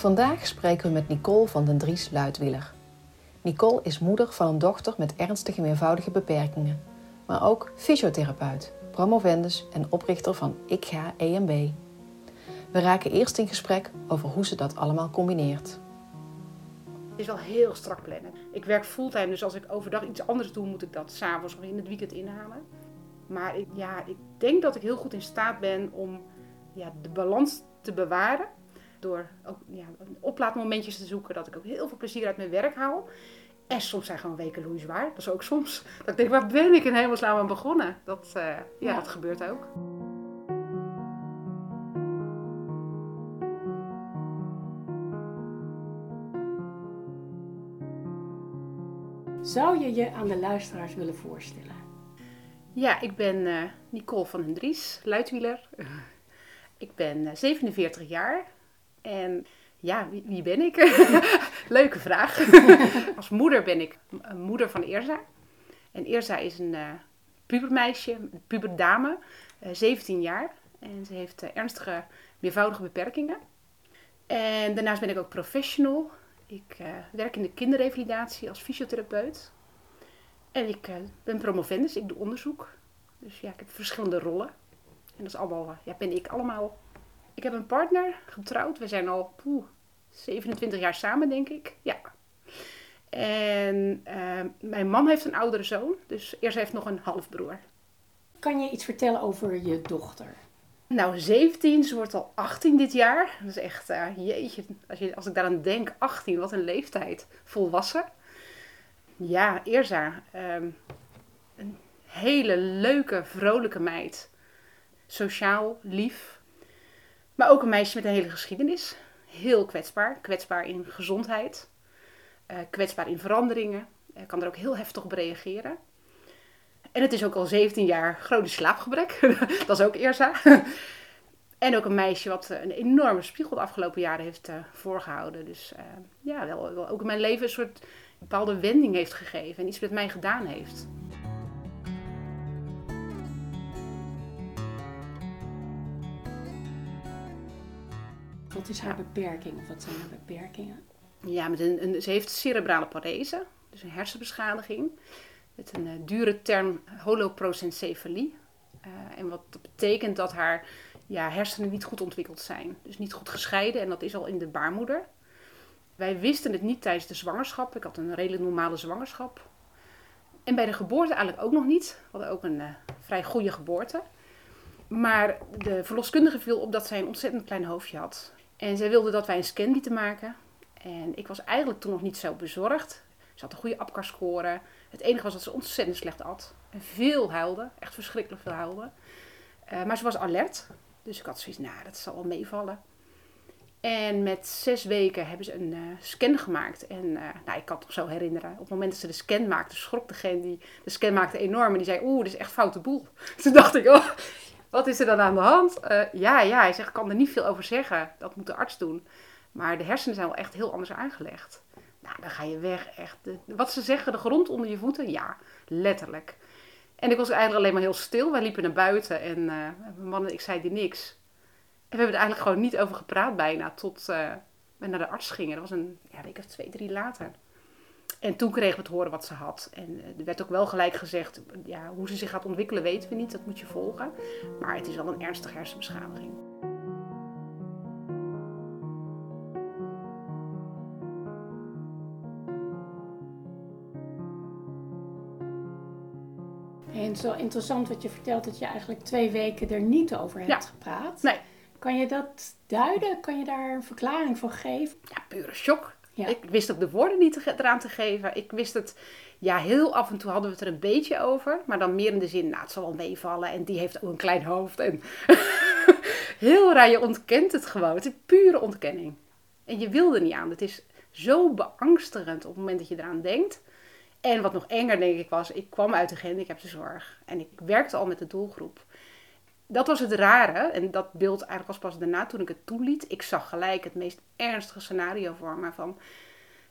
Vandaag spreken we met Nicole van den Dries Luidwieler. Nicole is moeder van een dochter met ernstige meervoudige beperkingen, maar ook fysiotherapeut, promovendus en oprichter van Ik Ga EMB. We raken eerst in gesprek over hoe ze dat allemaal combineert. Het is wel heel strak plannen. Ik werk fulltime, dus als ik overdag iets anders doe, moet ik dat s'avonds of in het weekend inhalen. Maar ik, ja, ik denk dat ik heel goed in staat ben om ja, de balans te bewaren door ook ja, oplaadmomentjes te zoeken, dat ik ook heel veel plezier uit mijn werk haal. En soms zijn gewoon weken zwaar. Dat is ook soms. Dat ik denk, waar ben ik in hemelsnaam aan begonnen? Dat, uh, ja, ja, dat gebeurt ook. Zou je je aan de luisteraars willen voorstellen? Ja, ik ben uh, Nicole van Hendries, luidwieler. ik ben uh, 47 jaar. En ja, wie, wie ben ik? Leuke vraag. Als moeder ben ik moeder van Eerza. En Eerza is een uh, pubermeisje, een puberdame, uh, 17 jaar. En ze heeft uh, ernstige meervoudige beperkingen. En daarnaast ben ik ook professional. Ik werk in de kinderrevalidatie als fysiotherapeut. En ik ben promovendus, ik doe onderzoek. Dus ja, ik heb verschillende rollen. En dat is allemaal, ja, ben ik allemaal ik heb een partner, getrouwd. We zijn al poeh, 27 jaar samen, denk ik. Ja. En uh, mijn man heeft een oudere zoon, dus eerst heeft nog een halfbroer. Kan je iets vertellen over je dochter? Nou, 17, ze wordt al 18 dit jaar. Dat is echt, uh, jeetje, als, je, als ik daaraan denk, 18, wat een leeftijd. Volwassen. Ja, Eerza. Um, een hele leuke, vrolijke meid. Sociaal, lief. Maar ook een meisje met een hele geschiedenis. Heel kwetsbaar. Kwetsbaar in gezondheid. Uh, kwetsbaar in veranderingen. Uh, kan er ook heel heftig op reageren. En het is ook al 17 jaar chronisch slaapgebrek. dat is ook Eerza. en ook een meisje wat een enorme spiegel de afgelopen jaren heeft voorgehouden. Dus ja, wel, wel, ook in mijn leven een soort bepaalde wending heeft gegeven. En iets met mij gedaan heeft. Wat is haar beperking of wat zijn haar beperkingen? Ja, met een, een, ze heeft cerebrale parese, dus een hersenbeschadiging. Met een uh, dure term holoprosencefalie. Uh, en wat dat betekent dat haar ja, hersenen niet goed ontwikkeld zijn. Dus niet goed gescheiden en dat is al in de baarmoeder. Wij wisten het niet tijdens de zwangerschap. Ik had een redelijk normale zwangerschap. En bij de geboorte eigenlijk ook nog niet. We hadden ook een uh, vrij goede geboorte. Maar de verloskundige viel op dat zij een ontzettend klein hoofdje had. En zij wilde dat wij een scan lieten maken. En ik was eigenlijk toen nog niet zo bezorgd. Ze had een goede APCAR-score. Het enige was dat ze ontzettend slecht at. En veel huilde. Echt verschrikkelijk veel huilde. Uh, maar ze was alert. Dus ik had zoiets, nou, dat zal wel meevallen. En met zes weken hebben ze een uh, scan gemaakt. En uh, nou, ik kan het nog zo herinneren. Op het moment dat ze de scan maakte, schrok degene die de scan maakte enorm. En die zei, oeh, dit is echt foute boel. Toen dacht ik, oh, wat is er dan aan de hand? Uh, ja, ja, hij zegt, ik kan er niet veel over zeggen. Dat moet de arts doen. Maar de hersenen zijn wel echt heel anders aangelegd. Nou, dan ga je weg. Echt. Wat ze zeggen, de grond onder je voeten? Ja, letterlijk. En ik was eigenlijk alleen maar heel stil. Wij liepen naar buiten en uh, mijn man en ik zeiden niks. En we hebben er eigenlijk gewoon niet over gepraat bijna. Tot uh, we naar de arts gingen. Dat was een ja, week of twee, drie later. En toen kregen we het horen wat ze had. En er werd ook wel gelijk gezegd, ja, hoe ze zich gaat ontwikkelen weten we niet, dat moet je volgen. Maar het is wel een ernstige hersenbeschadiging. En het is wel interessant wat je vertelt, dat je eigenlijk twee weken er niet over hebt Ja. gepraat. Nee. Kan je dat duiden? Kan je daar een verklaring voor geven? Ja, pure shock. Ik wist ook de woorden niet eraan te geven. Ik wist het, ja, heel af en toe hadden we het er een beetje over. Maar dan meer in de zin, nou, het zal wel meevallen. En die heeft ook een klein hoofd. En heel raar, je ontkent het gewoon. Het is pure ontkenning. En je wil er niet aan. Het is zo beangstigend op het moment dat je eraan denkt. En wat nog enger, denk ik, was, ik kwam uit de gehandicaptenzorg. En ik werkte al met de doelgroep. Dat was het rare. En dat beeld eigenlijk was pas daarna toen ik het toeliet. Ik zag gelijk het meest ernstige scenario voor me. Van,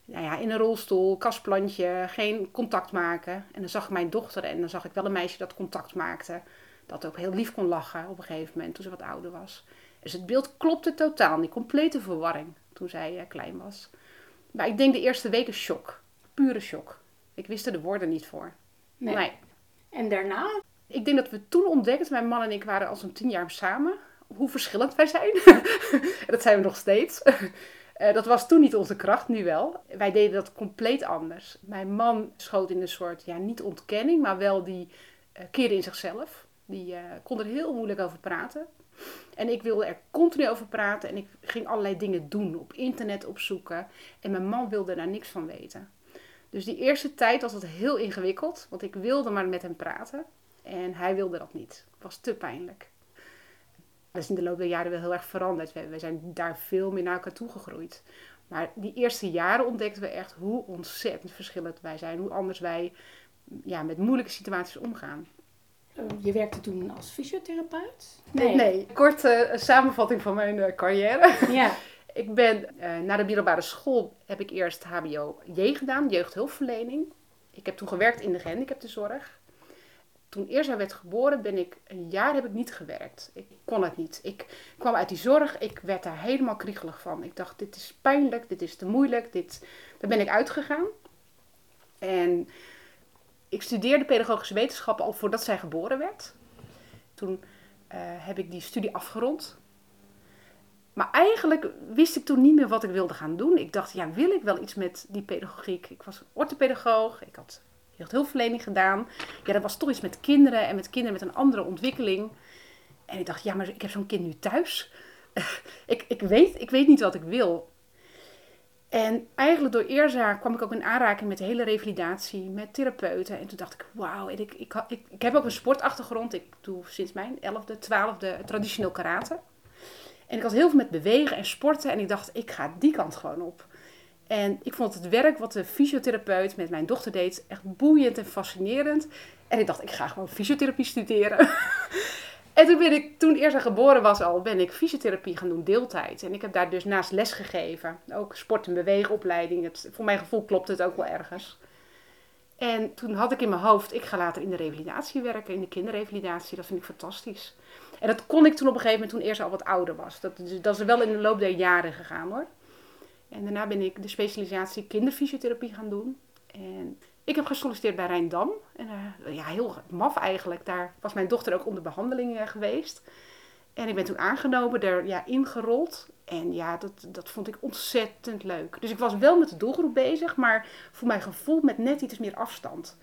nou ja, in een rolstoel, kastplantje, geen contact maken. En dan zag ik mijn dochter en dan zag ik wel een meisje dat contact maakte. Dat ook heel lief kon lachen op een gegeven moment toen ze wat ouder was. Dus het beeld klopte totaal niet. Complete verwarring toen zij eh, klein was. Maar ik denk de eerste weken shock. Pure shock. Ik wist er de woorden niet voor. Nee. nee. En daarna? Ik denk dat we toen ontdekten, mijn man en ik waren al zo'n tien jaar samen, hoe verschillend wij zijn. dat zijn we nog steeds. Eh, dat was toen niet onze kracht, nu wel. Wij deden dat compleet anders. Mijn man schoot in een soort, ja, niet ontkenning, maar wel die eh keerde in zichzelf. Die eh, kon er heel moeilijk over praten. En ik wilde er continu over praten en ik ging allerlei dingen doen, op internet opzoeken. En mijn man wilde daar niks van weten. Dus die eerste tijd was het heel ingewikkeld, want ik wilde maar met hem praten. En hij wilde dat niet. Het was te pijnlijk. Dat is in de loop der jaren wel heel erg veranderd. We, we zijn daar veel meer naar elkaar toegegroeid. Maar die eerste jaren ontdekten we echt hoe ontzettend verschillend wij zijn. Hoe anders wij ja, met moeilijke situaties omgaan. Eh, Je werkte toen als fysiotherapeut? Nee, korte samenvatting van mijn eh, carrière. Ja. Ik ben eh, na de middelbare school heb ik eerst HBO-J gedaan, jeugdhulpverlening. Ik heb toen gewerkt in de gehandicaptenzorg. Toen Eerza werd geboren, ben ik een jaar heb ik niet gewerkt. Ik kon het niet. Ik kwam uit die zorg, ik werd daar helemaal kriegelig van. Ik dacht, dit is pijnlijk, dit is te moeilijk. Dit... Daar ben ik uitgegaan. En ik studeerde pedagogische wetenschappen al voordat zij geboren werd. Toen eh, heb ik die studie afgerond. Maar eigenlijk wist ik toen niet meer wat ik wilde gaan doen. Ik dacht, ja, wil ik wel iets met die pedagogiek? Ik was orthopedagoog, ik had jeugdhulpverlening gedaan. Ja, dat was toch iets met kinderen en met kinderen met een andere ontwikkeling. En ik dacht, ja, maar ik heb zo'n kind nu thuis. ik, ik, weet, ik weet niet wat ik wil. En eigenlijk door Eerza kwam ik ook in aanraking met hele revalidatie, met therapeuten. En toen dacht ik, wauw, en ik, ik, ik, ik heb ook een sportachtergrond. Ik doe sinds mijn 11e, 12e traditioneel karate. En ik had heel veel met bewegen en sporten. En ik dacht, ik ga die kant gewoon op. En ik vond het werk wat de fysiotherapeut met mijn dochter deed echt boeiend en fascinerend. En ik dacht, ik ga gewoon fysiotherapie studeren. en toen ben ik, toen eerst geboren was al, ben ik fysiotherapie gaan doen deeltijd. En ik heb daar dus naast les gegeven. Ook sport- en beweegopleiding. Het, voor mijn gevoel klopt het ook wel ergens. En toen had ik in mijn hoofd, ik ga later in de revalidatie werken, in de kinderrevalidatie. Dat vind ik fantastisch. En dat kon ik toen op een gegeven moment, toen eerst al wat ouder was. Dat, dat is wel in de loop der jaren gegaan hoor. En daarna ben ik de specialisatie kinderfysiotherapie gaan doen. En ik heb gesolliciteerd bij Rijndam. En uh, ja, heel maf eigenlijk. Daar was mijn dochter ook onder behandeling uh, geweest. En ik ben toen aangenomen, er ja, ingerold. En ja, dat, dat vond ik ontzettend leuk. Dus ik was wel met de doelgroep bezig, maar voor mijn gevoel met net iets meer afstand.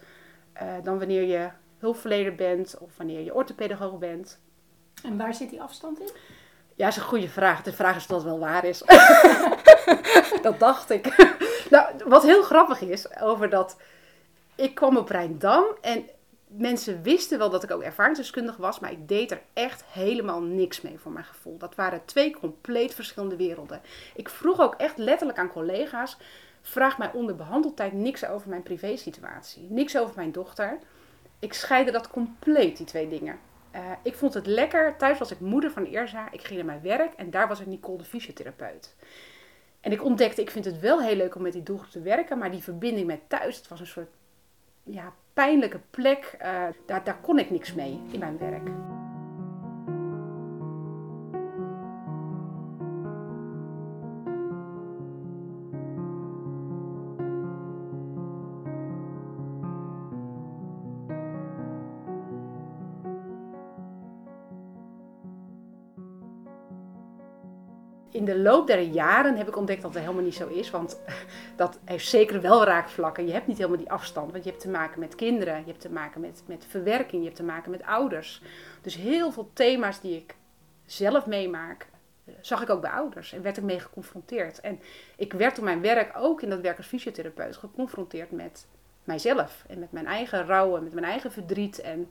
Uh, dan wanneer je hulpverlener bent of wanneer je orthopedagoog bent. En waar zit die afstand in? Ja, dat is een goede vraag. De vraag is of dat wel waar is. dat dacht ik. nou, wat heel grappig is over dat... Ik kwam op Rijndam en mensen wisten wel dat ik ook ervaringsdeskundig was, maar ik deed er echt helemaal niks mee voor mijn gevoel. Dat waren twee compleet verschillende werelden. Ik vroeg ook echt letterlijk aan collega's: vraag mij onder behandeltijd niks over mijn privésituatie, niks over mijn dochter. Ik scheide dat compleet, die twee dingen. Uh, ik vond het lekker. Thuis was ik moeder van Eerza. Ik ging naar mijn werk en daar was ik Nicole de fysiotherapeut. En ik ontdekte, ik vind het wel heel leuk om met die doelgroep te werken, maar die verbinding met thuis, het was een soort ja, pijnlijke plek. Uh, daar, daar kon ik niks mee in mijn werk. De loop der jaren heb ik ontdekt dat dat helemaal niet zo is. Want dat heeft zeker wel raakvlakken. Je hebt niet helemaal die afstand. Want je hebt te maken met kinderen. Je hebt te maken met, met verwerking. Je hebt te maken met ouders. Dus heel veel thema's die ik zelf meemaak, zag ik ook bij ouders en werd ik mee geconfronteerd. En ik werd door mijn werk, ook in dat werk als fysiotherapeut, geconfronteerd met mijzelf. En met mijn eigen rouw en met mijn eigen verdriet. En...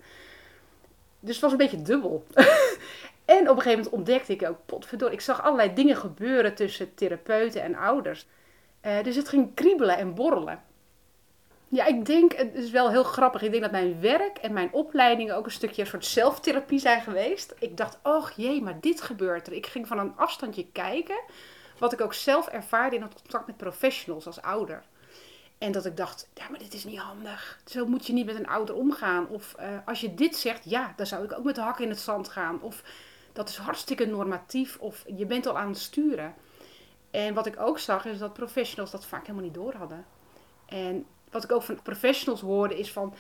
Dus het was een beetje dubbel. en op een gegeven moment ontdekte ik ook, potverdorie, ik zag allerlei dingen gebeuren tussen therapeuten en ouders. Uh, dus het ging kriebelen en borrelen. Ja, ik denk, het is wel heel grappig. Ik denk dat mijn werk en mijn opleidingen ook een stukje een soort zelftherapie zijn geweest. Ik dacht, oh jee, maar dit gebeurt er. Ik ging van een afstandje kijken, wat ik ook zelf ervaarde in het contact met professionals als ouder. En dat ik dacht, ja, maar dit is niet handig. Zo moet je niet met een ouder omgaan. Of uh, als je dit zegt, ja, dan zou ik ook met de hak in het zand gaan. Of dat is hartstikke normatief. Of je bent al aan het sturen. En wat ik ook zag, is dat professionals dat vaak helemaal niet door hadden. En wat ik ook van professionals hoorde, is van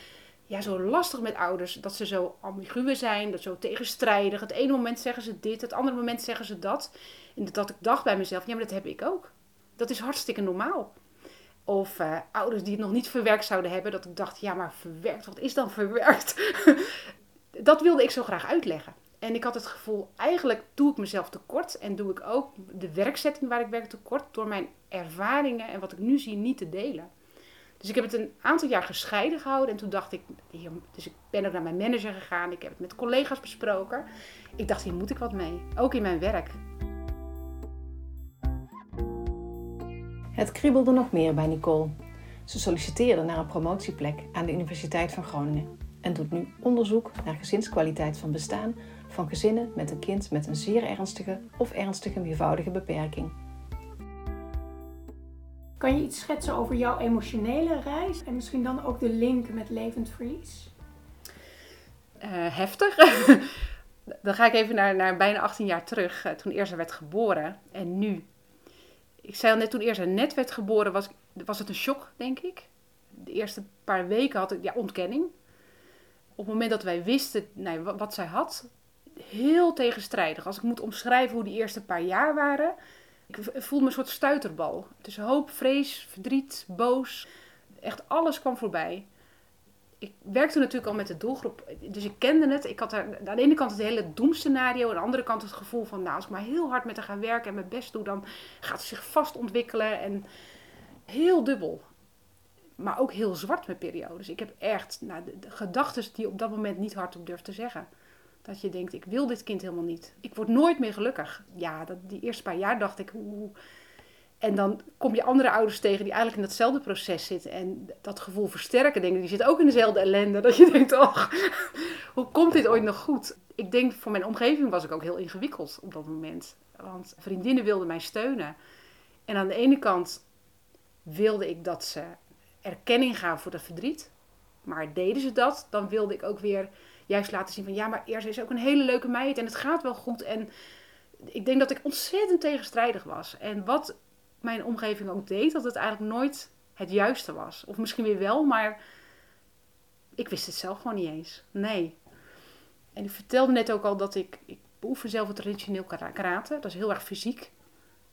ja, zo lastig met ouders. Dat ze zo ambigu zijn, dat zo tegenstrijdig. Het ene moment zeggen ze dit, het andere moment zeggen ze dat. En dat ik dacht bij mezelf, ja, maar dat heb ik ook. Dat is hartstikke normaal. Of uh, ouders die het nog niet verwerkt zouden hebben. Dat ik dacht, ja, maar verwerkt, wat is dan verwerkt? dat wilde ik zo graag uitleggen. En ik had het gevoel, eigenlijk doe ik mezelf tekort. En doe ik ook de werkzetting waar ik werk tekort. Door mijn ervaringen en wat ik nu zie niet te delen. Dus ik heb het een aantal jaar gescheiden gehouden. En toen dacht ik, dus ik ben ook naar mijn manager gegaan. Ik heb het met collega's besproken. Ik dacht, hier moet ik wat mee. Ook in mijn werk. Het kriebelde nog meer bij Nicole. Ze solliciteerde naar een promotieplek aan de Universiteit van Groningen en doet nu onderzoek naar gezinskwaliteit van bestaan van gezinnen met een kind met een zeer ernstige of ernstige meervoudige beperking. Kan je iets schetsen over jouw emotionele reis en misschien dan ook de link met Levend Vries? Uh, heftig. dan ga ik even naar, naar bijna 18 jaar terug, uh, toen Eerza werd geboren en nu. Ik zei al net, toen Eerza net werd geboren, was, was het een shock, denk ik. De eerste paar weken had ik ja, ontkenning. Op het moment dat wij wisten nee, wat, wat zij had, heel tegenstrijdig. Als ik moet omschrijven hoe die eerste paar jaar waren, ik voelde me een soort stuiterbal. Tussen hoop, vrees, verdriet, boos. Echt alles kwam voorbij. Ik werkte natuurlijk al met de doelgroep, dus ik kende het. Ik had er, aan de ene kant het hele doemscenario, aan de andere kant het gevoel van, nou, als ik maar heel hard met haar ga werken en mijn best doe, dan gaat ze zich vast ontwikkelen. En heel dubbel. Maar ook heel zwart met periodes. Ik heb echt nou, gedachten die op dat moment niet hardop durf te zeggen. Dat je denkt, ik wil dit kind helemaal niet. Ik word nooit meer gelukkig. Ja, dat, die eerste paar jaar dacht ik, hoe. En dan kom je andere ouders tegen die eigenlijk in datzelfde proces zitten. En dat gevoel versterken. Denk, die zitten ook in dezelfde ellende. Dat je denkt, oh, hoe komt dit ooit nog goed? Ik denk, voor mijn omgeving was ik ook heel ingewikkeld op dat moment. Want vriendinnen wilden mij steunen. En aan de ene kant wilde ik dat ze erkenning gaven voor dat verdriet. Maar deden ze dat, dan wilde ik ook weer juist laten zien van ja, maar eerst is ook een hele leuke meid en het gaat wel goed. En ik denk dat ik ontzettend tegenstrijdig was. En wat mijn omgeving ook deed, dat het eigenlijk nooit het juiste was. Of misschien weer wel, maar ik wist het zelf gewoon niet eens. Nee. En ik vertelde net ook al dat ik, ik beoefen zelf het traditioneel karate. Dat is heel erg fysiek.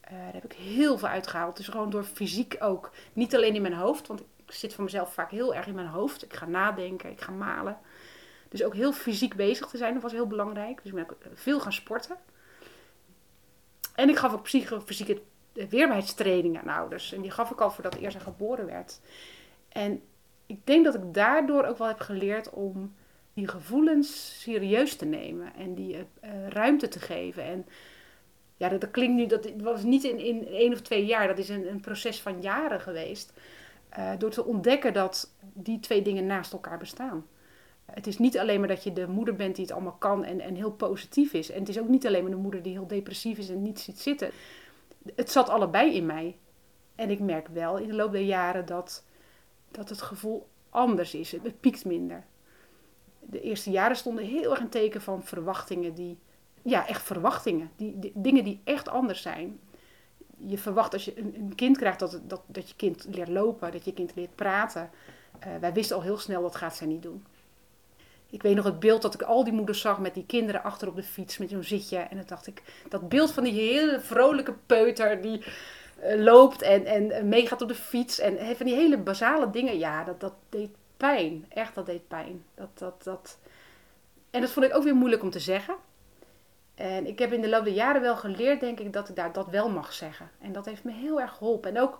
Uh, daar heb ik heel veel uitgehaald. Dus gewoon door fysiek ook. Niet alleen in mijn hoofd, want ik zit voor mezelf vaak heel erg in mijn hoofd. Ik ga nadenken, ik ga malen. Dus ook heel fysiek bezig te zijn, dat was heel belangrijk. Dus ik ben ook veel gaan sporten. En ik gaf ook fysieke weerbaarheidstrainingen aan ouders. En die gaf ik al voordat eerst geboren werd. En ik denk dat ik daardoor ook wel heb geleerd om die gevoelens serieus te nemen. En die uh, ruimte te geven. En ja, dat, klinkt nu, dat was niet in, in één of twee jaar. Dat is een, een proces van jaren geweest. Door te ontdekken dat die twee dingen naast elkaar bestaan. Het is niet alleen maar dat je de moeder bent die het allemaal kan en, en heel positief is. En het is ook niet alleen maar de moeder die heel depressief is en niet ziet zitten. Het zat allebei in mij. En ik merk wel in de loop der jaren dat, dat het gevoel anders is. Het, piekt minder. De eerste jaren stonden heel erg een teken van verwachtingen die... Ja, echt verwachtingen. Die, dingen die echt anders zijn. Je verwacht als je een, kind krijgt dat, dat, dat je kind leert lopen, dat je kind leert praten. Uh, wij wisten al heel snel dat gaat zij niet doen ik weet nog het beeld dat ik al die moeders zag met die kinderen achter op de fiets met zo'n zitje. En dan dacht ik, dat beeld van die hele vrolijke peuter die uh, loopt en, en meegaat op de fiets. En van die hele basale dingen, ja, dat, dat deed pijn. Echt, dat deed pijn. Dat, dat, dat... En dat vond ik ook weer moeilijk om te zeggen. En ik heb in de loop der jaren wel geleerd, denk ik, dat ik daar dat wel mag zeggen. En dat heeft me heel erg geholpen. En ook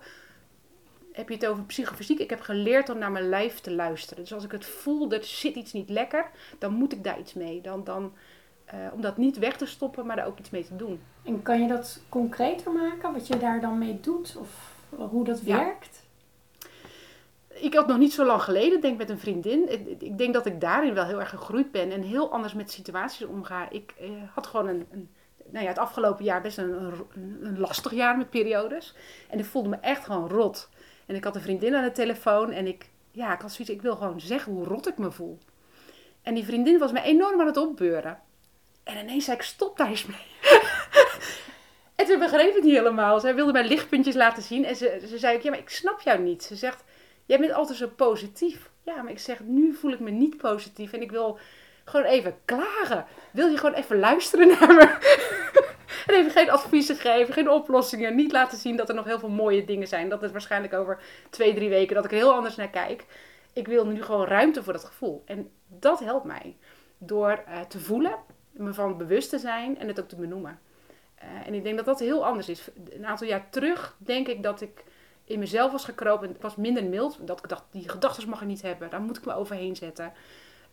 heb je het over psychofysiek. Ik heb geleerd om naar mijn lijf te luisteren. Dus als ik het voel, er zit iets niet lekker, dan moet ik daar iets mee. Dan, dan, uh, om dat niet weg te stoppen, maar daar ook iets mee te doen. En kan je dat concreter maken, wat je daar dan mee doet? Of hoe dat werkt? Ik had nog niet zo lang geleden, denk met een vriendin. Ik, denk dat ik daarin wel heel erg gegroeid ben en heel anders met situaties omga. Ik eh, had gewoon een, een, nou ja, het afgelopen jaar best een, een, een, lastig jaar met periodes. En ik voelde me echt gewoon rot. En ik had een vriendin aan de telefoon en ik, ja, ik had zoiets, ik wil gewoon zeggen hoe rot ik me voel. En die vriendin was me enorm aan het opbeuren. En ineens zei ik, stop daar eens mee. en ze begreep het niet helemaal. Zij wilde mij lichtpuntjes laten zien. En ze, ze zei ook, ja, maar ik snap jou niet. Ze zegt, jij bent altijd zo positief. Ja, maar ik zeg, nu voel ik me niet positief. En ik wil gewoon even klagen. Wil je gewoon even luisteren naar me? en even geen adviezen geven, geen oplossingen. Niet laten zien dat er nog heel veel mooie dingen zijn. Dat is waarschijnlijk over twee, drie weken dat ik er heel anders naar kijk. Ik wil nu gewoon ruimte voor dat gevoel. En dat helpt mij. Door uh, te voelen, me van bewust te zijn en het ook te benoemen. Uh, en ik denk dat dat heel anders is. Een aantal jaar terug denk ik dat ik in mezelf was gekropen. Het was minder mild. Dat ik dacht, die gedachten mag ik niet hebben. Daar moet ik me overheen zetten.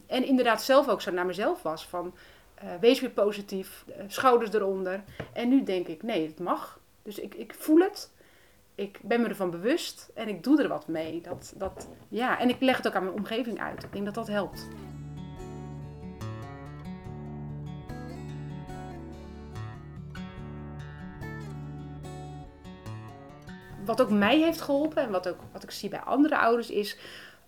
En inderdaad zelf ook zo naar mezelf was. Van, uh, wees weer positief. Uh, schouders eronder. En nu denk ik, nee, het mag. Dus ik, ik voel het. Ik ben me ervan bewust. En ik doe er wat mee. Dat, dat, ja. En ik leg het ook aan mijn omgeving uit. Ik denk dat dat helpt. wat ook mij heeft geholpen en wat, ook, wat ik zie bij andere ouders is,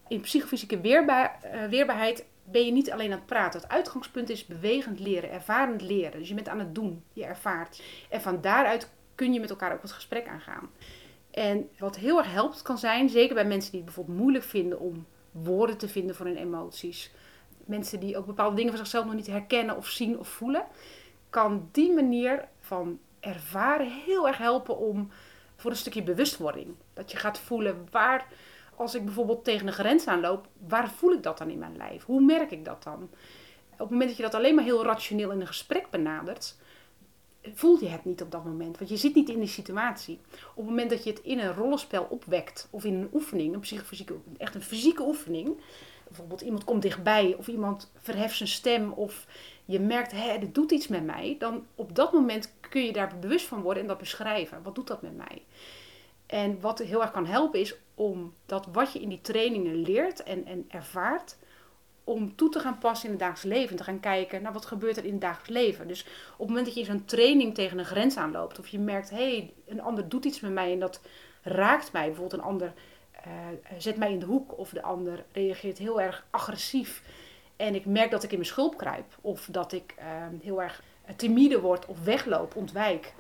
in psychofysieke weerbaar, uh, weerbaarheid ben je niet alleen aan het praten. Het uitgangspunt is bewegend leren, ervarend leren. Dus je bent aan het doen, je ervaart. En van daaruit kun je met elkaar ook het gesprek aangaan. En wat heel erg helpt kan zijn, zeker bij mensen die het bijvoorbeeld moeilijk vinden om woorden te vinden voor hun emoties. Mensen die ook bepaalde dingen van zichzelf nog niet herkennen of zien of voelen. Kan die manier van ervaren heel erg helpen om voor een stukje bewustwording. Dat je gaat voelen waar, als ik bijvoorbeeld tegen een grens aanloop, waar voel ik dat dan in mijn lijf? Hoe merk ik dat dan? Op het moment dat je dat alleen maar heel rationeel in een gesprek benadert, voel je het niet op dat moment. Want je zit niet in die situatie. Op het moment dat je het in een rollenspel opwekt, of in een oefening, een psychofysieke, echt een fysieke oefening. Bijvoorbeeld iemand komt dichtbij, of iemand verheft zijn stem, of je merkt, hé, dit doet iets met mij. Dan op dat moment kun je daar bewust van worden en dat beschrijven. Wat doet dat met mij? En wat heel erg kan helpen is om dat wat je in die trainingen leert en, en ervaart, om toe te gaan passen in het dagelijks leven. Te gaan kijken naar wat gebeurt er in het dagelijks leven. Dus op het moment dat je in zo'n training tegen een grens aanloopt, of je merkt, hé, hey, een ander doet iets met mij en dat raakt mij. Bijvoorbeeld een ander uh, zet mij in de hoek, of de ander reageert heel erg agressief. En ik merk dat ik in mijn schulp kruip, of dat ik uh, heel erg timide word of wegloop, ontwijk.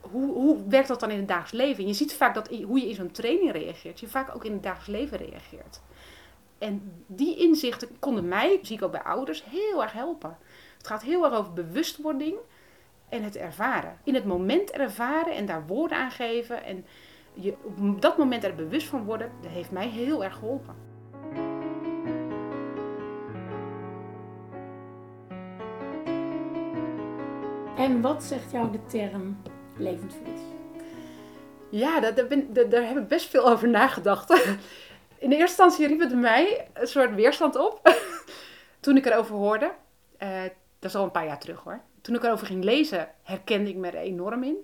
Hoe, hoe werkt dat dan in het dagelijks leven? En je ziet vaak dat hoe je in zo'n training reageert, je vaak ook in het dagelijks leven reageert. En die inzichten konden mij, zie ik ook bij ouders, heel erg helpen. Het gaat heel erg over bewustwording en het ervaren. In het moment ervaren en daar woorden aan geven en je op dat moment er bewust van worden, dat heeft mij heel erg geholpen. En wat zegt jou de term levend verlies? Ja, daar, daar heb ik best veel over nagedacht. In de eerste instantie riep het mij een soort weerstand op. Toen ik erover hoorde. Uh, dat is al een paar jaar terug hoor. Toen ik erover ging lezen, herkende ik me er enorm in.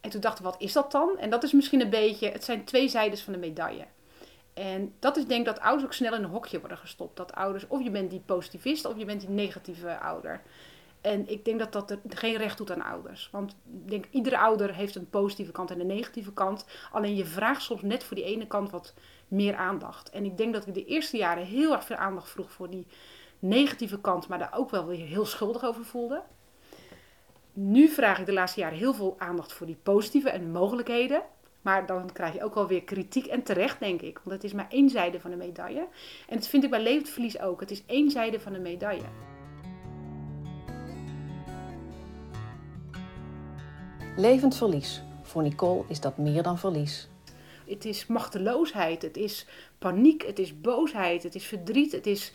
En toen dacht ik, wat is dat dan? En dat is misschien een beetje, het zijn twee zijdes van de medaille. En dat is denk ik dat ouders ook snel in een hokje worden gestopt. Dat ouders, of je bent die positivist, of je bent die negatieve ouder. En ik denk dat dat er geen recht doet aan ouders. Want ik denk, iedere ouder heeft een positieve kant en een negatieve kant. Alleen je vraagt soms net voor die ene kant wat meer aandacht. En ik denk dat ik de eerste jaren heel erg veel aandacht vroeg voor die negatieve kant, maar daar ook wel weer heel schuldig over voelde. Nu vraag ik de laatste jaren heel veel aandacht voor die positieve en mogelijkheden. Maar dan krijg je ook wel weer kritiek en terecht, denk ik. Want het is maar één zijde van de medaille. En dat vind ik bij levensverlies ook. Het is één zijde van de medaille. Levend verlies. Voor Nicole is dat meer dan verlies. Het is machteloosheid, het is paniek, het is boosheid, het is verdriet, het is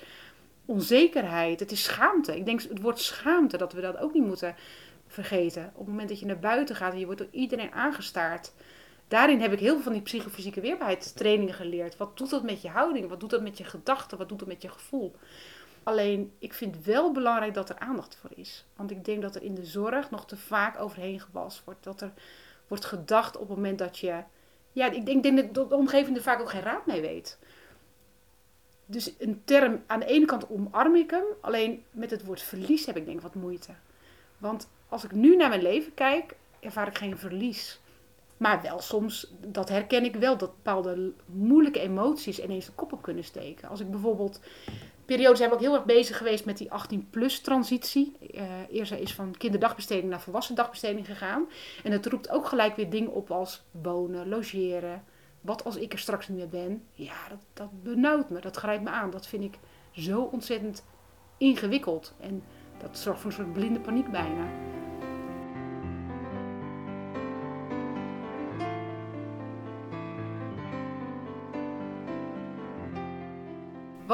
onzekerheid, het is schaamte. Ik denk het woord schaamte, dat we dat ook niet moeten vergeten. Op het moment dat je naar buiten gaat en je wordt door iedereen aangestaard. Daarin heb ik heel veel van die psychofysieke weerbaarheidstrainingen geleerd. Wat doet dat met je houding? Wat doet dat met je gedachten? Wat doet dat met je gevoel? Alleen, ik vind wel belangrijk dat er aandacht voor is. Want ik denk dat er in de zorg nog te vaak overheen gewalst wordt. Dat er wordt gedacht op het moment dat je... Ja, ik denk, denk dat de omgeving er vaak ook geen raad mee weet. Dus een term, aan de ene kant omarm ik hem. Alleen met het woord verlies heb ik denk ik wat moeite. Want als ik nu naar mijn leven kijk, ervaar ik geen verlies. Maar wel soms, dat herken ik wel, dat bepaalde moeilijke emoties ineens de kop op kunnen steken. Als ik bijvoorbeeld periode zijn we ook heel erg bezig geweest met die 18-plus transitie. Uh, eerst is van kinderdagbesteding naar volwassen dagbesteding gegaan. En het roept ook gelijk weer dingen op als wonen, logeren. Wat als ik er straks niet meer ben? Ja, dat, dat benauwt me, dat grijpt me aan. Dat vind ik zo ontzettend ingewikkeld. En dat zorgt voor een soort blinde paniek bijna.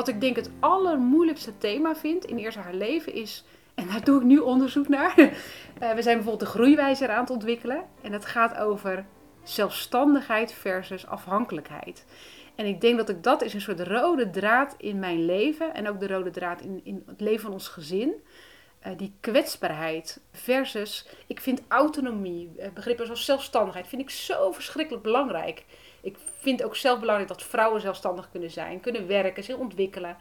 Wat ik denk het allermoeilijkste thema vind in eerst haar leven is, en daar doe ik nu onderzoek naar. Eh, we zijn bijvoorbeeld de groeiwijzer aan het ontwikkelen. En het gaat over zelfstandigheid versus afhankelijkheid. En ik denk dat ik dat is een soort rode draad in mijn leven en ook de rode draad in, in het leven van ons gezin. Uh, die kwetsbaarheid versus, ik vind autonomie, uh, begrippen zoals zelfstandigheid, vind ik zo verschrikkelijk belangrijk. Ik vind ook zelf belangrijk dat vrouwen zelfstandig kunnen zijn, kunnen werken, zich ontwikkelen.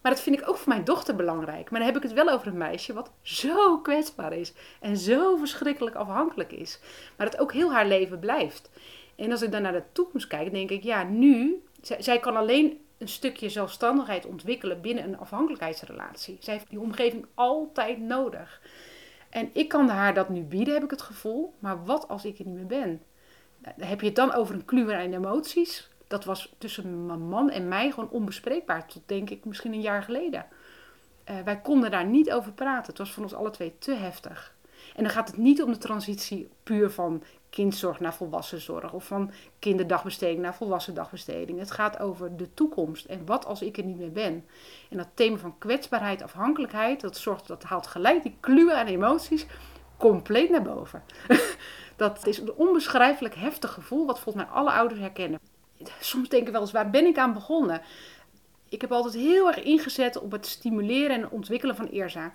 Maar dat vind ik ook voor mijn dochter belangrijk. Maar dan heb ik het wel over een meisje wat zo kwetsbaar is en zo verschrikkelijk afhankelijk is. Maar dat ook heel haar leven blijft. En als ik dan naar de toekomst kijk, denk ik, ja, nu, zij, zij kan alleen een stukje zelfstandigheid ontwikkelen binnen een afhankelijkheidsrelatie. Zij heeft die omgeving altijd nodig. En ik kan haar dat nu bieden, heb ik het gevoel. Maar wat als ik er niet meer ben? Heb je het dan over een kluwer aan emoties? Dat was tussen mijn man en mij gewoon onbespreekbaar. Tot denk ik misschien een jaar geleden. Uh, wij konden daar niet over praten. Het was voor ons alle twee te heftig. En dan gaat het niet om de transitie puur van kindzorg naar volwassenzorg. Of van kinderdagbesteding naar volwassen dagbesteding. Het gaat over de toekomst. En wat als ik er niet meer ben? En dat thema van kwetsbaarheid, afhankelijkheid. Dat, zorgt, dat haalt gelijk die kluwen aan emoties compleet naar boven. Dat is een onbeschrijfelijk heftig gevoel, wat volgens mij alle ouders herkennen. Soms denk ik wel eens, waar ben ik aan begonnen? Ik heb altijd heel erg ingezet op het stimuleren en ontwikkelen van Eerza.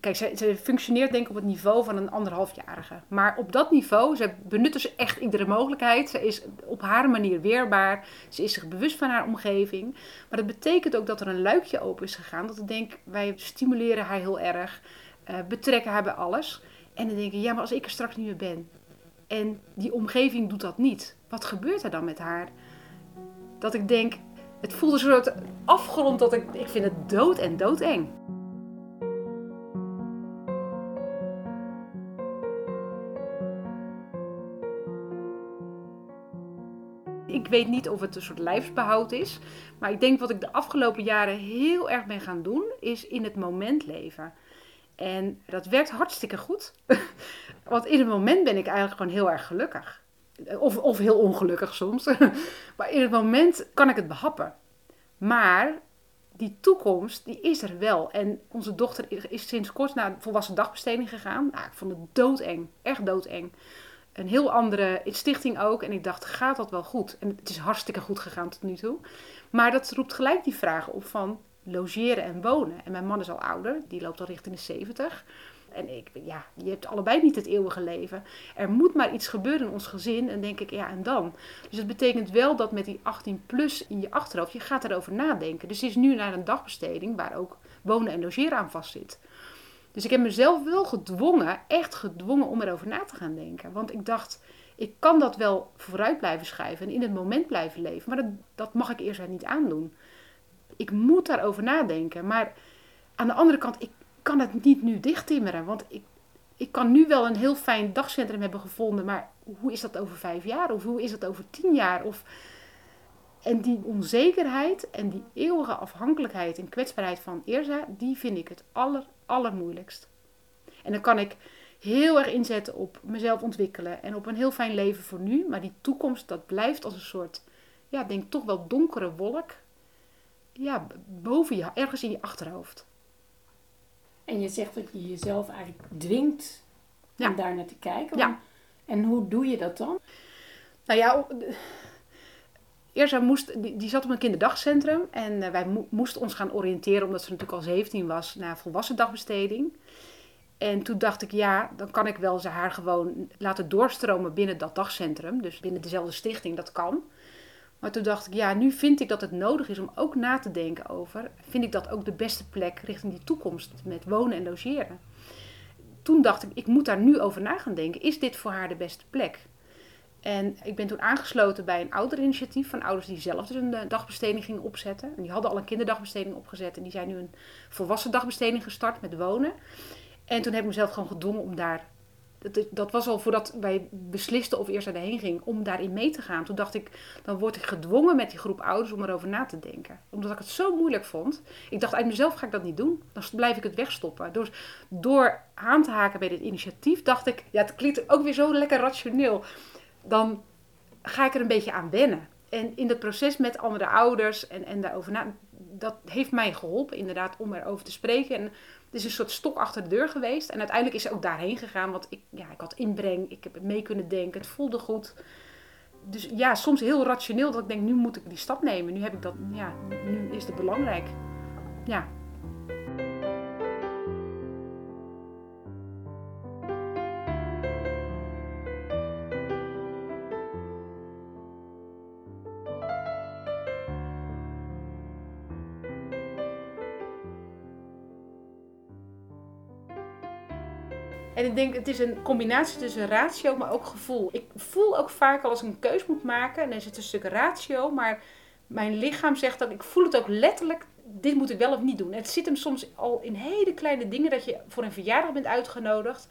Kijk, ze, functioneert denk ik op het niveau van een anderhalfjarige. Maar op dat niveau, ze benutten ze echt iedere mogelijkheid. Ze is op haar manier weerbaar. Ze is zich bewust van haar omgeving. Maar dat betekent ook dat er een luikje open is gegaan. Dat ik denk, wij stimuleren haar heel erg. Uh, betrekken haar bij alles. En dan denk ik, ja, maar als ik er straks niet meer ben. En die omgeving doet dat niet. Wat gebeurt er dan met haar? Dat ik denk, het voelt een soort afgrond dat ik, ik vind het dood en doodeng. Ik weet niet of het een soort lijfsbehoud is. Maar ik denk wat ik de afgelopen jaren heel erg ben gaan doen, is in het moment leven. En dat werkt hartstikke goed. Want in het moment ben ik eigenlijk gewoon heel erg gelukkig. Of, of heel ongelukkig soms. maar in het moment kan ik het behappen. Maar die toekomst, die is er wel. En onze dochter is sinds kort naar volwassen dagbesteding gegaan. Nou, ik vond het doodeng. Echt doodeng. Een heel andere stichting ook. En ik dacht, gaat dat wel goed? En het is hartstikke goed gegaan tot nu toe. Maar dat roept gelijk die vragen op van logeren en wonen. En mijn man is al ouder, die loopt al richting de 70. En ik, ja, je hebt allebei niet het eeuwige leven. Er moet maar iets gebeuren in ons gezin. En denk ik, ja, en dan? Dus het betekent wel dat met die 18 plus in je achterhoofd, je gaat erover nadenken. Dus het is nu naar een dagbesteding waar ook wonen en logeren aan vast zit. Dus ik heb mezelf wel gedwongen, echt gedwongen om erover na te gaan denken. Want ik dacht, ik kan dat wel vooruit blijven schrijven en in het moment blijven leven. Maar dat, dat mag ik eerst niet aandoen ik moet daarover nadenken. Maar aan de andere kant, ik kan het niet nu dichttimmeren. Want ik, ik kan nu wel een heel fijn dagcentrum hebben gevonden. Maar hoe is dat over vijf jaar? Of hoe is dat over tien jaar? Of... En die onzekerheid en die eeuwige afhankelijkheid en kwetsbaarheid van Eerza, die vind ik het aller, allermoeilijkst. En dan kan ik heel erg inzetten op mezelf ontwikkelen en op een heel fijn leven voor nu. Maar die toekomst, dat blijft als een soort, ja, denk toch wel donkere wolk ja, boven je, ergens in je achterhoofd. En je zegt dat je jezelf eigenlijk dwingt Ja. om daar naar te kijken. Ja. En hoe doe je dat dan? Nou ja, eerst moest, die, die zat op een kinderdagcentrum en eh, wij mo- moesten ons gaan oriënteren, omdat ze natuurlijk al 17 was, naar volwassen dagbesteding. En toen dacht ik, ja, dan kan ik wel ze haar gewoon laten doorstromen binnen dat dagcentrum. Dus binnen dezelfde stichting, dat kan. Maar toen dacht ik, ja, nu vind ik dat het nodig is om ook na te denken over... vind ik dat ook de beste plek richting die toekomst met wonen en logeren? Toen dacht ik, ik moet daar nu over na gaan denken. Is dit voor haar de beste plek? En ik ben toen aangesloten bij een ouderinitiatief van ouders die zelf dus een eh, dagbesteding gingen opzetten. En die hadden al een kinderdagbesteding opgezet en die zijn nu een volwassen dagbesteding gestart met wonen. En toen heb ik mezelf gewoon gedwongen om daar. Dat, dat was al voordat wij beslisten of eerst erheen ging, om daarin mee te gaan. Toen dacht ik, dan word ik gedwongen met die groep ouders om erover na te denken. Omdat ik het zo moeilijk vond. Ik dacht, uit mezelf ga ik dat niet doen. Dan blijf ik het wegstoppen. Dus door aan te haken bij dit initiatief, dacht ik, ja, het klinkt ook weer zo lekker rationeel. Dan ga ik er een beetje aan wennen. En in dat proces met andere ouders en, en daarover na, dat heeft mij geholpen inderdaad om erover te spreken. En het is een soort stok achter de deur geweest. En uiteindelijk is ze ook daarheen gegaan, want ik, ja, ik had inbreng, ik heb mee kunnen denken, het voelde goed. Dus ja, soms heel rationeel dat ik denk, nu moet ik die stap nemen. Nu heb ik dat, ja, nu is het belangrijk. Ja, denk, het is een combinatie tussen ratio, maar ook gevoel. Ik voel ook vaak al als ik een keus moet maken, en dan het een stuk ratio, maar mijn lichaam zegt dat ik voel het ook letterlijk, dit moet ik wel of niet doen. Het zit hem soms al in hele kleine dingen dat je voor een verjaardag bent uitgenodigd.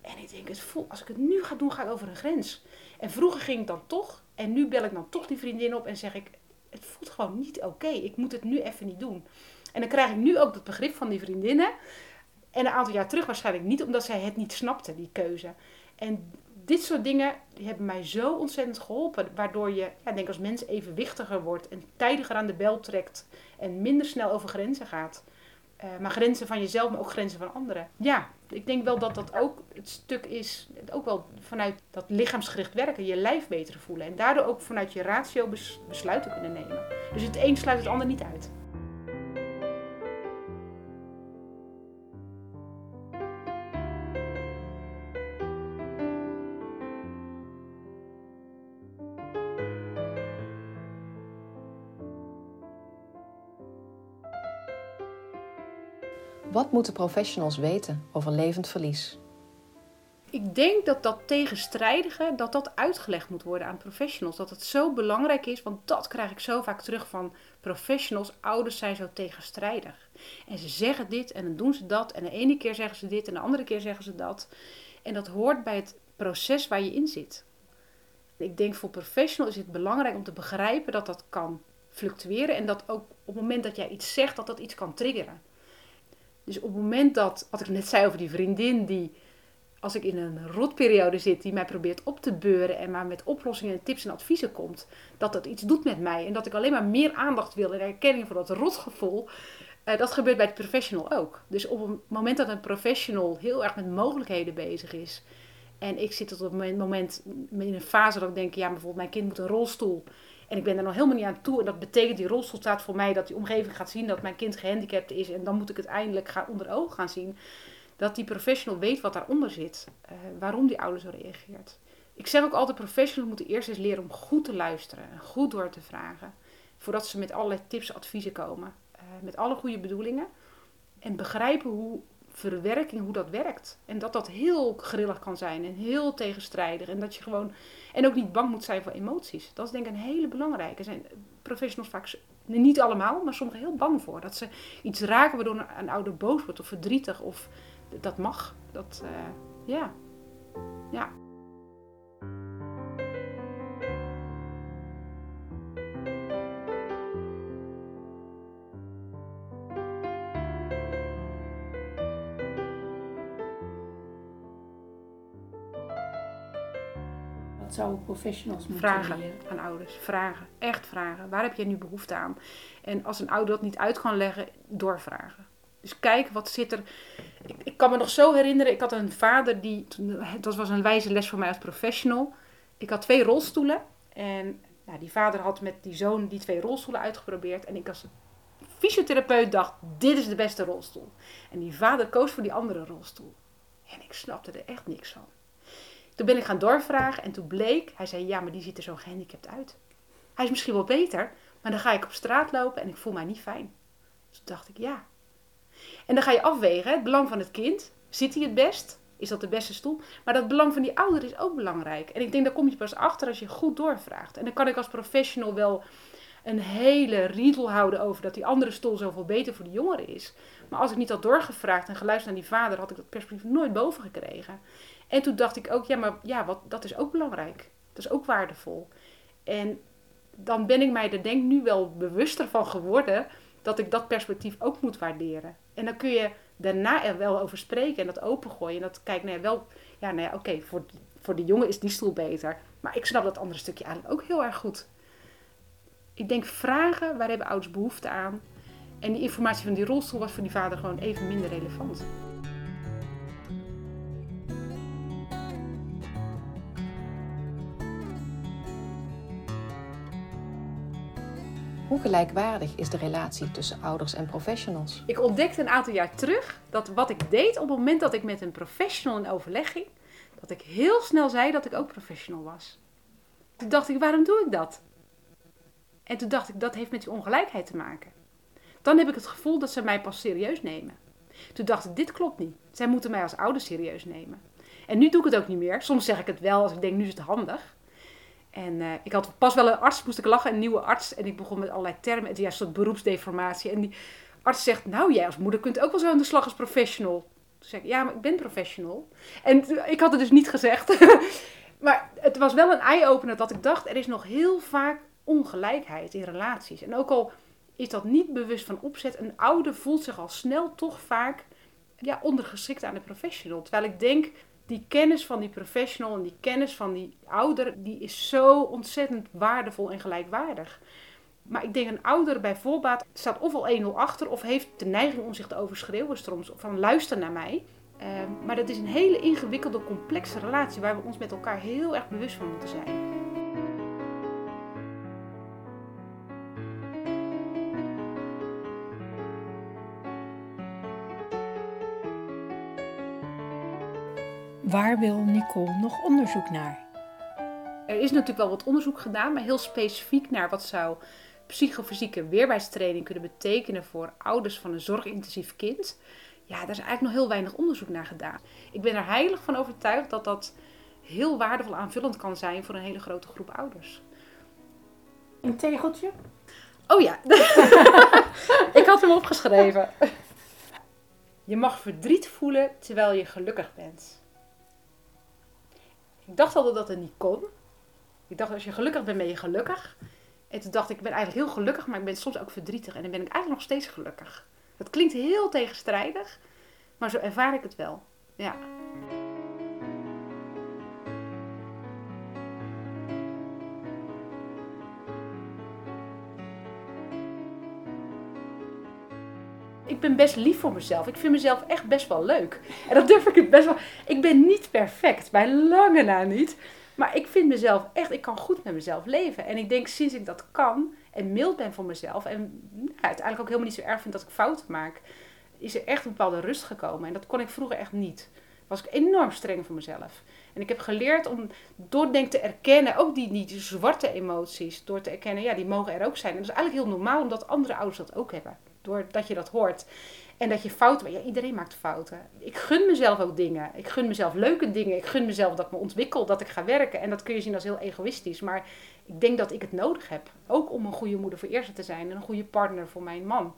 En ik denk, het voel, als ik het nu ga doen, ga ik over een grens. En vroeger ging ik dan toch, en nu bel ik dan toch die vriendin op en zeg ik, het voelt gewoon niet oké. Ik moet het nu even niet doen. En dan krijg ik nu ook dat begrip van die vriendinnen. En een aantal jaar terug waarschijnlijk niet, omdat zij het niet snapte, die keuze. En dit soort dingen hebben mij zo ontzettend geholpen. Waardoor je, ja, denk als mens evenwichtiger wordt en tijdiger aan de bel trekt. En minder snel over grenzen gaat. Eh, maar grenzen van jezelf, maar ook grenzen van anderen. Ja, ik denk wel dat dat ook het stuk is, ook wel vanuit dat lichaamsgericht werken, je lijf beter voelen. En daardoor ook vanuit je ratio bes- besluiten kunnen nemen. Dus het een sluit het ander niet uit. Moeten professionals weten over levend verlies? Ik denk dat dat tegenstrijdige, dat dat uitgelegd moet worden aan professionals. Dat het zo belangrijk is, want dat krijg ik zo vaak terug van professionals. Ouders zijn zo tegenstrijdig. En ze zeggen dit en dan doen ze dat. En de ene keer zeggen ze dit en de andere keer zeggen ze dat. En dat hoort bij het proces waar je in zit. Ik denk voor professionals is het belangrijk om te begrijpen dat dat kan fluctueren. En dat ook op het moment dat jij iets zegt, dat dat iets kan triggeren. Dus op het moment dat, wat ik net zei over die vriendin die als ik in een rotperiode zit die mij probeert op te beuren en maar met oplossingen, tips en adviezen komt, dat dat iets doet met mij en dat ik alleen maar meer aandacht wil en erkenning voor dat rotgevoel, eh, dat gebeurt bij het professional ook. Dus op het moment dat een professional heel erg met mogelijkheden bezig is en ik zit op het moment in een fase dat ik denk, ja bijvoorbeeld mijn kind moet een rolstoel en ik ben er nog helemaal niet aan toe en dat betekent die rolstoel staat voor mij dat die omgeving gaat zien dat mijn kind gehandicapt is en dan moet ik het eindelijk gaan onder ogen gaan zien dat die professional weet wat daaronder zit. eh, waarom die ouder zo reageert. Ik zeg ook altijd, professionals moeten eerst eens leren om goed te luisteren. En goed door te vragen. Voordat ze met allerlei tips en adviezen komen. eh, met alle goede bedoelingen. En begrijpen hoe verwerking, hoe dat werkt. En dat dat heel grillig kan zijn. En heel tegenstrijdig. En dat je gewoon... En ook niet bang moet zijn voor emoties. Dat is denk ik een hele belangrijke. Er zijn professionals vaak... Niet allemaal, maar sommigen heel bang voor. Dat ze iets raken waardoor een ouder boos wordt of verdrietig of dat mag. Dat, uh, ja. Ja. Zouden professionals moeten Vragen leren? aan ouders. Vragen. Echt vragen. Waar heb jij nu behoefte aan? En als een ouder dat niet uit kan leggen, doorvragen. Dus kijk, wat zit er... Ik, ik kan me nog zo herinneren, ik had een vader die... Dat was een wijze les voor mij als professional. Ik had twee rolstoelen. En nou, die vader had met die zoon die twee rolstoelen uitgeprobeerd. En ik als fysiotherapeut dacht, dit is de beste rolstoel. En die vader koos voor die andere rolstoel. En ik snapte er echt niks van. Toen ben ik gaan doorvragen en toen bleek, hij zei ja, maar die ziet er zo gehandicapt uit. Hij is misschien wel beter, maar dan ga ik op straat lopen en ik voel mij niet fijn. Dus toen dacht ik ja. En dan ga je afwegen, het belang van het kind. Zit hij het best? Is dat de beste stoel? Maar dat belang van die ouder is ook belangrijk. En ik denk, daar kom je pas achter als je goed doorvraagt. En dan kan ik als professional wel een hele riedel houden over dat die andere stoel zoveel beter voor de jongeren is. Maar als ik niet had doorgevraagd en geluisterd naar die vader, had ik dat perspectief nooit boven gekregen. En toen dacht ik ook, ja, maar ja, wat, dat is ook belangrijk. Dat is ook waardevol. En dan ben ik mij er denk nu wel bewuster van geworden dat ik dat perspectief ook moet waarderen. En dan kun je daarna er wel over spreken en dat opengooien. En dat kijk, nou ja, wel, ja, nou ja, oké, voor, voor de jongen is die stoel beter. Maar ik snap dat andere stukje eigenlijk ook heel erg goed. Ik denk vragen, waar hebben ouders behoefte aan? En die informatie van die rolstoel was voor die vader gewoon even minder relevant. Hoe gelijkwaardig is de relatie tussen ouders en professionals? Ik ontdekte een aantal jaar terug dat wat ik deed op het moment dat ik met een professional in overleg ging, dat ik heel snel zei dat ik ook professional was. Toen dacht ik, waarom doe ik dat? En toen dacht ik, dat heeft met die ongelijkheid te maken. Dan heb ik het gevoel dat ze mij pas serieus nemen. Toen dacht ik, dit klopt niet. Zij moeten mij als ouder serieus nemen. En nu doe ik het ook niet meer. Soms zeg ik het wel als ik denk, nu is het handig. En uh, ik had pas wel een arts, moest ik lachen, een nieuwe arts. En ik begon met allerlei termen. Het is soort beroepsdeformatie. En die arts zegt, nou jij als moeder kunt ook wel zo aan de slag als professional. Toen zeg ik, ja, maar ik ben professional. En ik had het dus niet gezegd. maar het was wel een eye-opener dat ik dacht, er is nog heel vaak ongelijkheid in relaties. En ook al is dat niet bewust van opzet, een ouder voelt zich al snel toch vaak ja, ondergeschikt aan de professional. Terwijl ik denk, die kennis van die professional en die kennis van die ouder, die is zo ontzettend waardevol en gelijkwaardig. Maar ik denk een ouder bij voorbaat staat of al 1-0 achter of heeft de neiging om zich te overschreeuwen soms van luister naar mij. Uh, maar dat is een hele ingewikkelde, complexe relatie waar we ons met elkaar heel erg bewust van moeten zijn. Waar wil Nicole nog onderzoek naar? Er is natuurlijk wel wat onderzoek gedaan, maar heel specifiek naar wat zou psychofysieke weerbaarheidstraining kunnen betekenen voor ouders van een zorgintensief kind. Ja, daar is eigenlijk nog heel weinig onderzoek naar gedaan. Ik ben er heilig van overtuigd dat dat heel waardevol aanvullend kan zijn voor een hele grote groep ouders. Een tegeltje? Oh ja, ik had hem opgeschreven. Je mag verdriet voelen terwijl je gelukkig bent. Ik dacht altijd dat het niet kon. Ik dacht, als je gelukkig bent, ben je gelukkig. En toen dacht ik, ik ben eigenlijk heel gelukkig, maar ik ben soms ook verdrietig. En dan ben ik eigenlijk nog steeds gelukkig. Dat klinkt heel tegenstrijdig, maar zo ervaar ik het wel. Ja. Ik ben best lief voor mezelf. Ik vind mezelf echt best wel leuk. En dat durf ik het best wel. Ik ben niet perfect, bij lange na niet. Maar ik vind mezelf echt, ik kan goed met mezelf leven. En ik denk sinds ik dat kan en mild ben voor mezelf. En nou, uiteindelijk ook helemaal niet zo erg vind dat ik fouten maak. Is er echt een bepaalde rust gekomen. En dat kon ik vroeger echt niet. Was ik enorm streng voor mezelf. En ik heb geleerd om door denk te erkennen, ook die, die zwarte emoties, door te erkennen, ja, die mogen er ook zijn. En dat is eigenlijk heel normaal, omdat andere ouders dat ook hebben doordat je dat hoort. En dat je fouten, ja, iedereen maakt fouten. Ik gun mezelf ook dingen. Ik gun mezelf leuke dingen. Ik gun mezelf dat ik me ontwikkel, dat ik ga werken. En dat kun je zien als heel egoïstisch. Maar ik denk dat ik het nodig heb. Ook om een goede moeder voor eerste te zijn en een goede partner voor mijn man.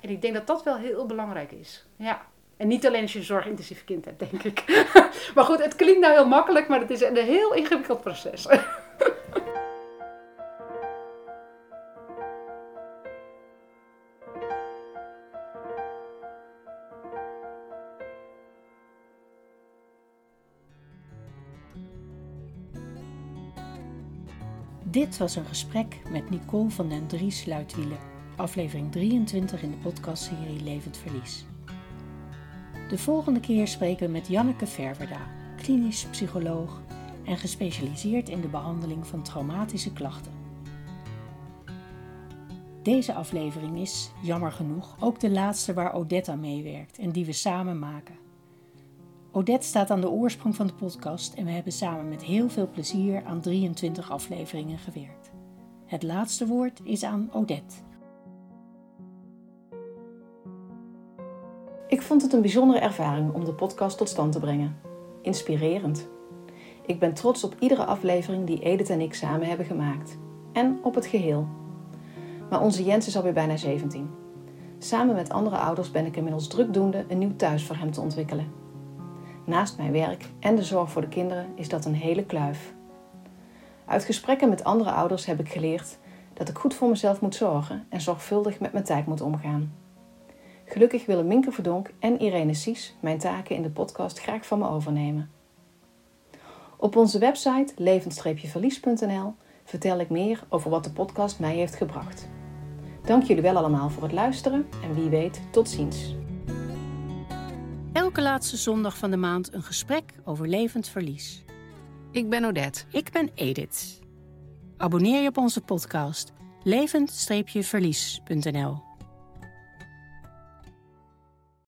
En ik denk dat dat wel heel belangrijk is. Ja. En niet alleen als je een zorgintensief kind hebt, denk ik. maar goed, het klinkt nou heel makkelijk, maar het is een heel ingewikkeld proces. Dit was een gesprek met Nicole van den Dries Luitwielen, aflevering 23 in de podcastserie Levend Verlies. De volgende keer spreken we met Janneke Verwerda, klinisch psycholoog en gespecialiseerd in de behandeling van traumatische klachten. Deze aflevering is, jammer genoeg, ook de laatste waar Odette aan meewerkt en die we samen maken. Odette staat aan de oorsprong van de podcast en we hebben samen met heel veel plezier aan 23 afleveringen gewerkt. Het laatste woord is aan Odette. Ik vond het een bijzondere ervaring om de podcast tot stand te brengen. Inspirerend. Ik ben trots op iedere aflevering die Edith en ik samen hebben gemaakt. En op het geheel. Maar onze Jens is alweer bijna 17. Samen met andere ouders ben ik inmiddels drukdoende een nieuw thuis voor hem te ontwikkelen. Naast mijn werk en de zorg voor de kinderen is dat een hele kluif. Uit gesprekken met andere ouders heb ik geleerd dat ik goed voor mezelf moet zorgen en zorgvuldig met mijn tijd moet omgaan. Gelukkig willen Minke Verdonk en Irene Sies mijn taken in de podcast graag van me overnemen. Op onze website levend-verlies.nl vertel ik meer over wat de podcast mij heeft gebracht. Dank jullie wel allemaal voor het luisteren en wie weet, tot ziens. Elke laatste zondag van de maand een gesprek over levend verlies. Ik ben Odette. Ik ben Edith. Abonneer je op onze podcast levend-verlies.nl